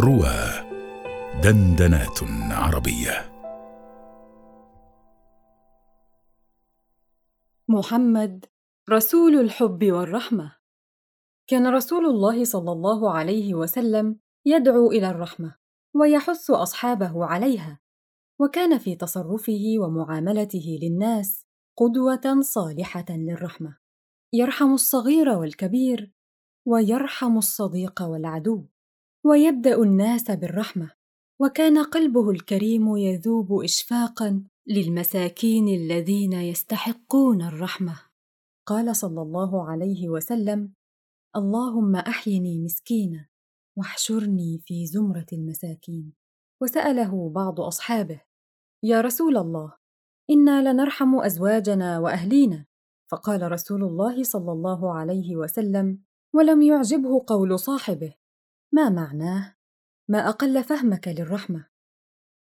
روى دندنات عربية. محمد رسول الحب والرحمة. كان رسول الله صلى الله عليه وسلم يدعو إلى الرحمة ويحث أصحابه عليها وكان في تصرفه ومعاملته للناس قدوة صالحة للرحمة. يرحم الصغير والكبير ويرحم الصديق والعدو. ويبدأ الناس بالرحمة وكان قلبه الكريم يذوب اشفاقا للمساكين الذين يستحقون الرحمة. قال صلى الله عليه وسلم اللهم أحيني مسكينا واحشرني في زمرة المساكين. وسأله بعض أصحابه يا رسول الله إنا لنرحم أزواجنا وأهلينا. فقال رسول الله صلى الله عليه وسلم ولم يعجبه قول صاحبه. ما معناه؟ ما أقل فهمك للرحمة.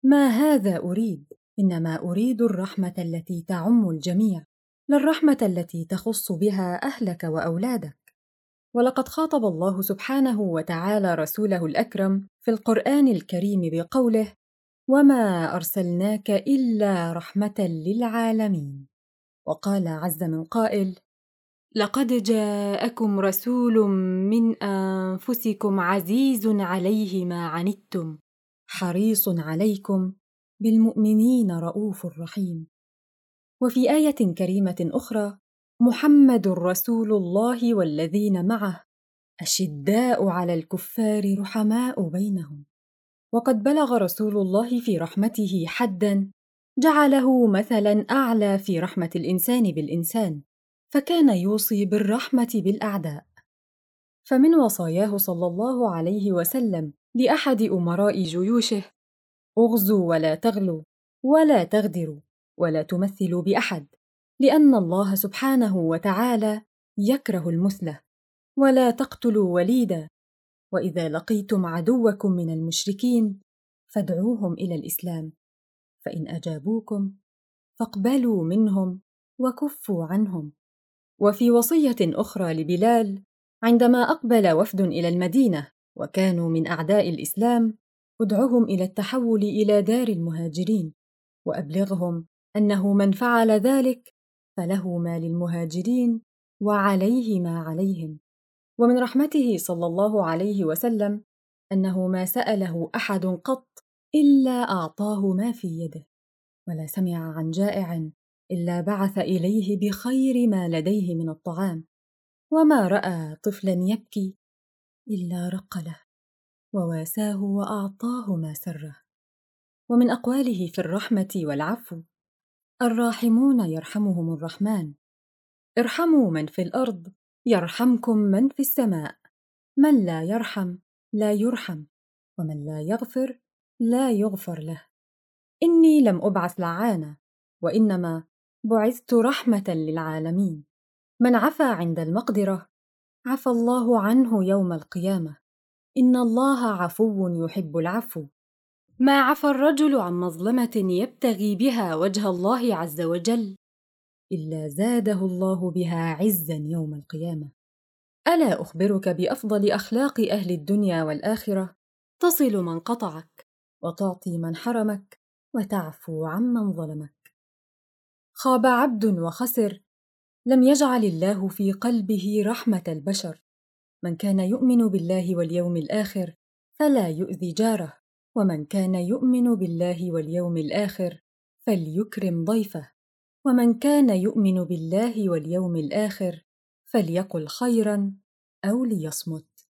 ما هذا أريد؟ إنما أريد الرحمة التي تعم الجميع لا الرحمة التي تخص بها أهلك وأولادك. ولقد خاطب الله سبحانه وتعالى رسوله الأكرم في القرآن الكريم بقوله وما أرسلناك إلا رحمة للعالمين وقال عز من قائل لقد جاءكم رسول من أنفسكم عزيز عليه ما عنتم حريص عليكم بالمؤمنين رؤوف رحيم. وفي آية كريمة أخرى محمد رسول الله والذين معه أشداء على الكفار رحماء بينهم. وقد بلغ رسول الله في رحمته حدا جعله مثلا أعلى في رحمة الإنسان بالإنسان. فكان يوصي بالرحمة بالأعداء. فمن وصاياه صلى الله عليه وسلم لأحد أمراء جيوشه أغزوا ولا تغلوا ولا تغدروا ولا تمثلوا بأحد لأن الله سبحانه وتعالى يكره المثلة ولا تقتلوا وليدا وإذا لقيتم عدوكم من المشركين فادعوهم إلى الإسلام فإن أجابوكم فاقبلوا منهم وكفوا عنهم. وفي وصية أخرى لبلال عندما أقبل وفد إلى المدينة وكانوا من أعداء الإسلام ادعهم إلى التحول إلى دار المهاجرين وأبلغهم أنه من فعل ذلك فله ما للمهاجرين وعليه ما عليهم. ومن رحمته صلى الله عليه وسلم أنه ما سأله أحد قط إلا أعطاه ما في يده ولا سمع عن جائع إلا بعث إليه بخير ما لديه من الطعام وما رأى طفلا يبكي إلا رق له وواساه وأعطاه ما سره. ومن أقواله في الرحمة والعفو الراحمون يرحمهم الرحمن. ارحموا من في الأرض يرحمكم من في السماء. من لا يرحم لا يرحم ومن لا يغفر لا يغفر له. إني لم أبعث لعانه وإنما بعثت رحمة للعالمين. من عفا عند المقدرة عفى الله عنه يوم القيامة. إن الله عفو يحب العفو. ما عفى الرجل عن مظلمة يبتغي بها وجه الله عز وجل. إلا زاده الله بها عزا يوم القيامة. ألا أخبرك بأفضل أخلاق أهل الدنيا والآخرة؟ تصل من قطعك وتعطي من حرمك وتعفو عمن ظلمك. خاب عبد وخسر. لم يجعل الله في قلبه رحمة البشر. من كان يؤمن بالله واليوم الآخر فلا يؤذي جاره. ومن كان يؤمن بالله واليوم الآخر فليكرم ضيفه. ومن كان يؤمن بالله واليوم الآخر فليقل خيرا أو ليصمت.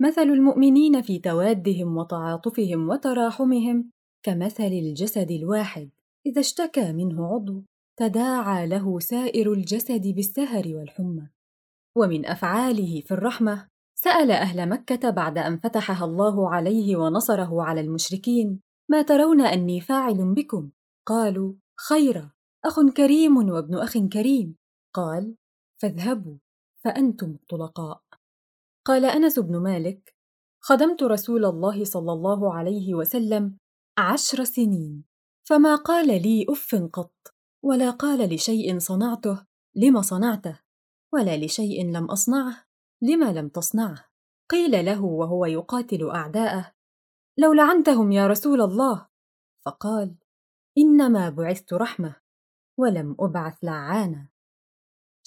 مثل المؤمنين في توادهم وتعاطفهم وتراحمهم كمثل الجسد الواحد إذا اشتكى منه عضو. تداعى له سائر الجسد بالسهر والحمى. ومن أفعاله في الرحمة سأل أهل مكة بعد أن فتحها الله عليه ونصره على المشركين ما ترون أني فاعل بكم؟ قالوا خيرا أخ كريم وابن أخ كريم. قال فاذهبوا فأنتم الطلقاء. قال أنس بن مالك خدمت رسول الله صلى الله عليه وسلم عشر سنين فما قال لي أف قط. ولا قال لشيء صنعته لم صنعته؟ ولا لشيء لم أصنعه لم لم تصنعه؟ قيل له وهو يقاتل أعداءه لو لعنتهم يا رسول الله. فقال إنما بعثت رحمة ولم أبعث لعانا.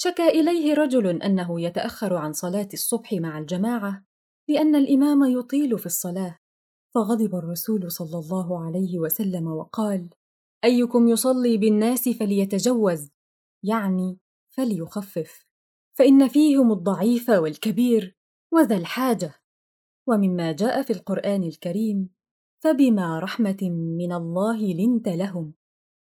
شكا إليه رجل أنه يتأخر عن صلاة الصبح مع الجماعة لأن الإمام يطيل في الصلاة فغضب الرسول صلى الله عليه وسلم وقال أيكم يصلي بالناس فليتجوز يعني فليخفف فإن فيهم الضعيف والكبير وذا الحاجة. ومما جاء في القرآن الكريم فبما رحمة من الله لنت لهم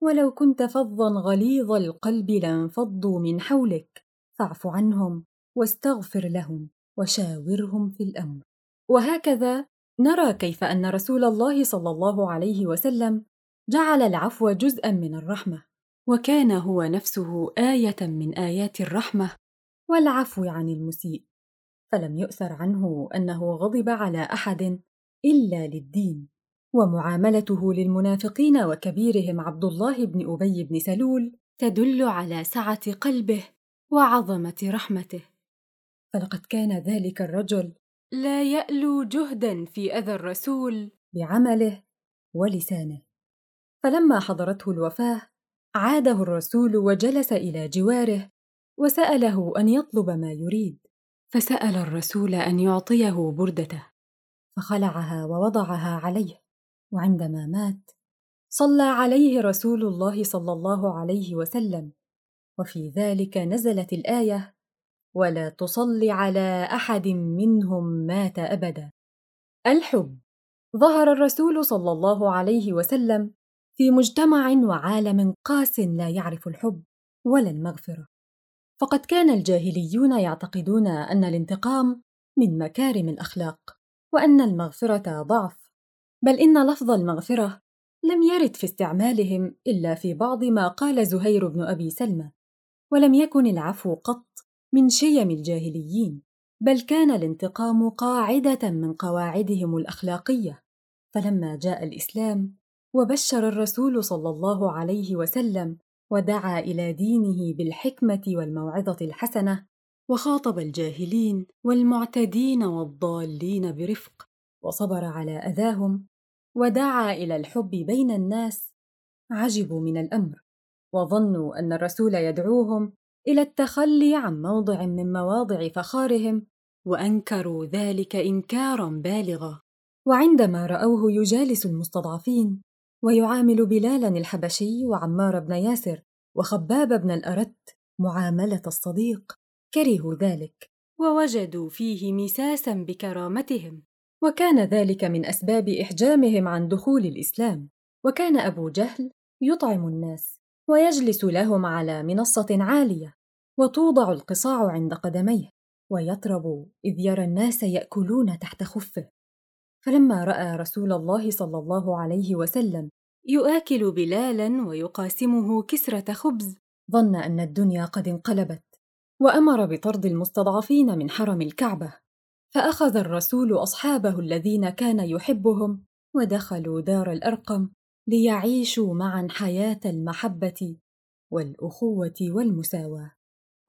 ولو كنت فظا غليظ القلب لانفضوا من حولك فاعف عنهم واستغفر لهم وشاورهم في الأمر. وهكذا نرى كيف أن رسول الله صلى الله عليه وسلم جعل العفو جزءا من الرحمة وكان هو نفسه آية من آيات الرحمة والعفو عن المسيء. فلم يؤثر عنه أنه غضب على أحد إلا للدين ومعاملته للمنافقين وكبيرهم عبد الله بن أبي بن سلول تدل على سعة قلبه وعظمة رحمته. فلقد كان ذلك الرجل لا يألو جهدا في أذى الرسول بعمله ولسانه. فلما حضرته الوفاة عاده الرسول وجلس إلى جواره وسأله أن يطلب ما يريد. فسأل الرسول أن يعطيه بردته فخلعها ووضعها عليه. وعندما مات صلى عليه رسول الله صلى الله عليه وسلم. وفي ذلك نزلت الآية ولا تصل على أحد منهم مات أبدا. الحب. ظهر الرسول صلى الله عليه وسلم في مجتمع وعالم قاس لا يعرف الحب ولا المغفرة. فقد كان الجاهليون يعتقدون أن الانتقام من مكارم الأخلاق وأن المغفرة ضعف بل إن لفظ المغفرة لم يرد في استعمالهم إلا في بعض ما قال زهير بن أبي سلمى ولم يكن العفو قط من شيم الجاهليين بل كان الانتقام قاعدة من قواعدهم الأخلاقية. فلما جاء الإسلام وبشر الرسول صلى الله عليه وسلم ودعا إلى دينه بالحكمة والموعظة الحسنة وخاطب الجاهلين والمعتدين والضالين برفق وصبر على أذاهم ودعا إلى الحب بين الناس. عجبوا من الأمر وظنوا أن الرسول يدعوهم إلى التخلي عن موضع من مواضع فخارهم وأنكروا ذلك إنكارا بالغا. وعندما رأوه يجالس المستضعفين ويعامل بلالا الحبشي وعمار بن ياسر وخباب بن الأرت معاملة الصديق. كرهوا ذلك. ووجدوا فيه مساسا بكرامتهم. وكان ذلك من أسباب إحجامهم عن دخول الإسلام. وكان أبو جهل يطعم الناس ويجلس لهم على منصة عالية وتوضع القصاع عند قدميه ويطرب إذ يرى الناس يأكلون تحت خفه. فلما رأى رسول الله صلى الله عليه وسلم يؤكل بلالا ويقاسمه كسرة خبز ظن أن الدنيا قد انقلبت وأمر بطرد المستضعفين من حرم الكعبة. فأخذ الرسول أصحابه الذين كان يحبهم ودخلوا دار الأرقم ليعيشوا معا حياة المحبة والأخوة والمساواة.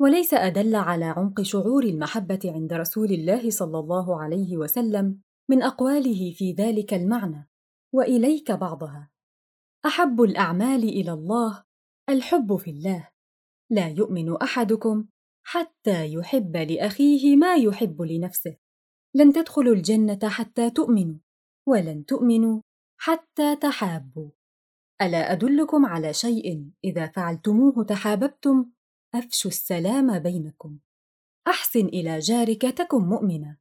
وليس أدل على عمق شعور المحبة عند رسول الله صلى الله عليه وسلم من أقواله في ذلك المعنى وإليك بعضها. أحب الأعمال إلى الله الحب في الله. لا يؤمن أحدكم حتى يحب لأخيه ما يحب لنفسه. لن تدخلوا الجنة حتى تؤمنوا ولن تؤمنوا حتى تحابوا. ألا أدلكم على شيء إذا فعلتموه تحاببتم؟ أفشوا السلام بينكم. أحسن إلى جارك تكن مؤمنا.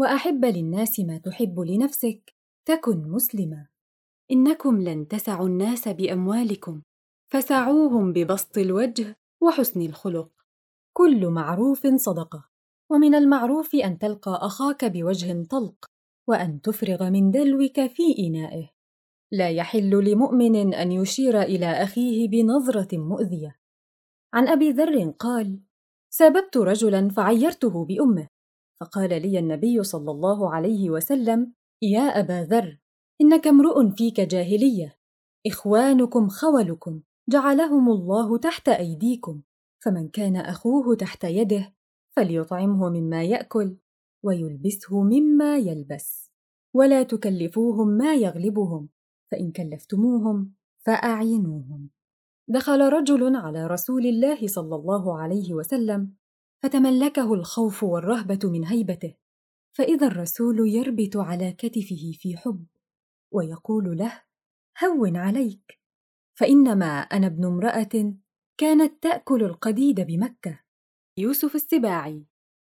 وأحب للناس ما تحب لنفسك تكن مسلما. إنكم لن تسعوا الناس بأموالكم فسعوهم ببسط الوجه وحسن الخلق. كل معروف صدقة ومن المعروف أن تلقى أخاك بوجه طلق وأن تفرغ من دلوك في إنائه. لا يحل لمؤمن أن يشير إلى أخيه بنظرة مؤذية. عن أبي ذر قال ساببت رجلا فعيرته بأمه. فقال لي النبي صلى الله عليه وسلم يا أبا ذر إنك امرؤ فيك جاهلية. إخوانكم خولكم جعلهم الله تحت أيديكم. فمن كان أخوه تحت يده فليطعمه مما يأكل ويلبسه مما يلبس. ولا تكلفوهم ما يغلبهم فإن كلفتموهم فأعينوهم. دخل رجل على رسول الله صلى الله عليه وسلم فتملكه الخوف والرهبة من هيبته فإذا الرسول يربت على كتفه في حب ويقول له هون عليك. فإنما أنا ابن امرأة كانت تأكل القديد بمكة. يوسف السباعي.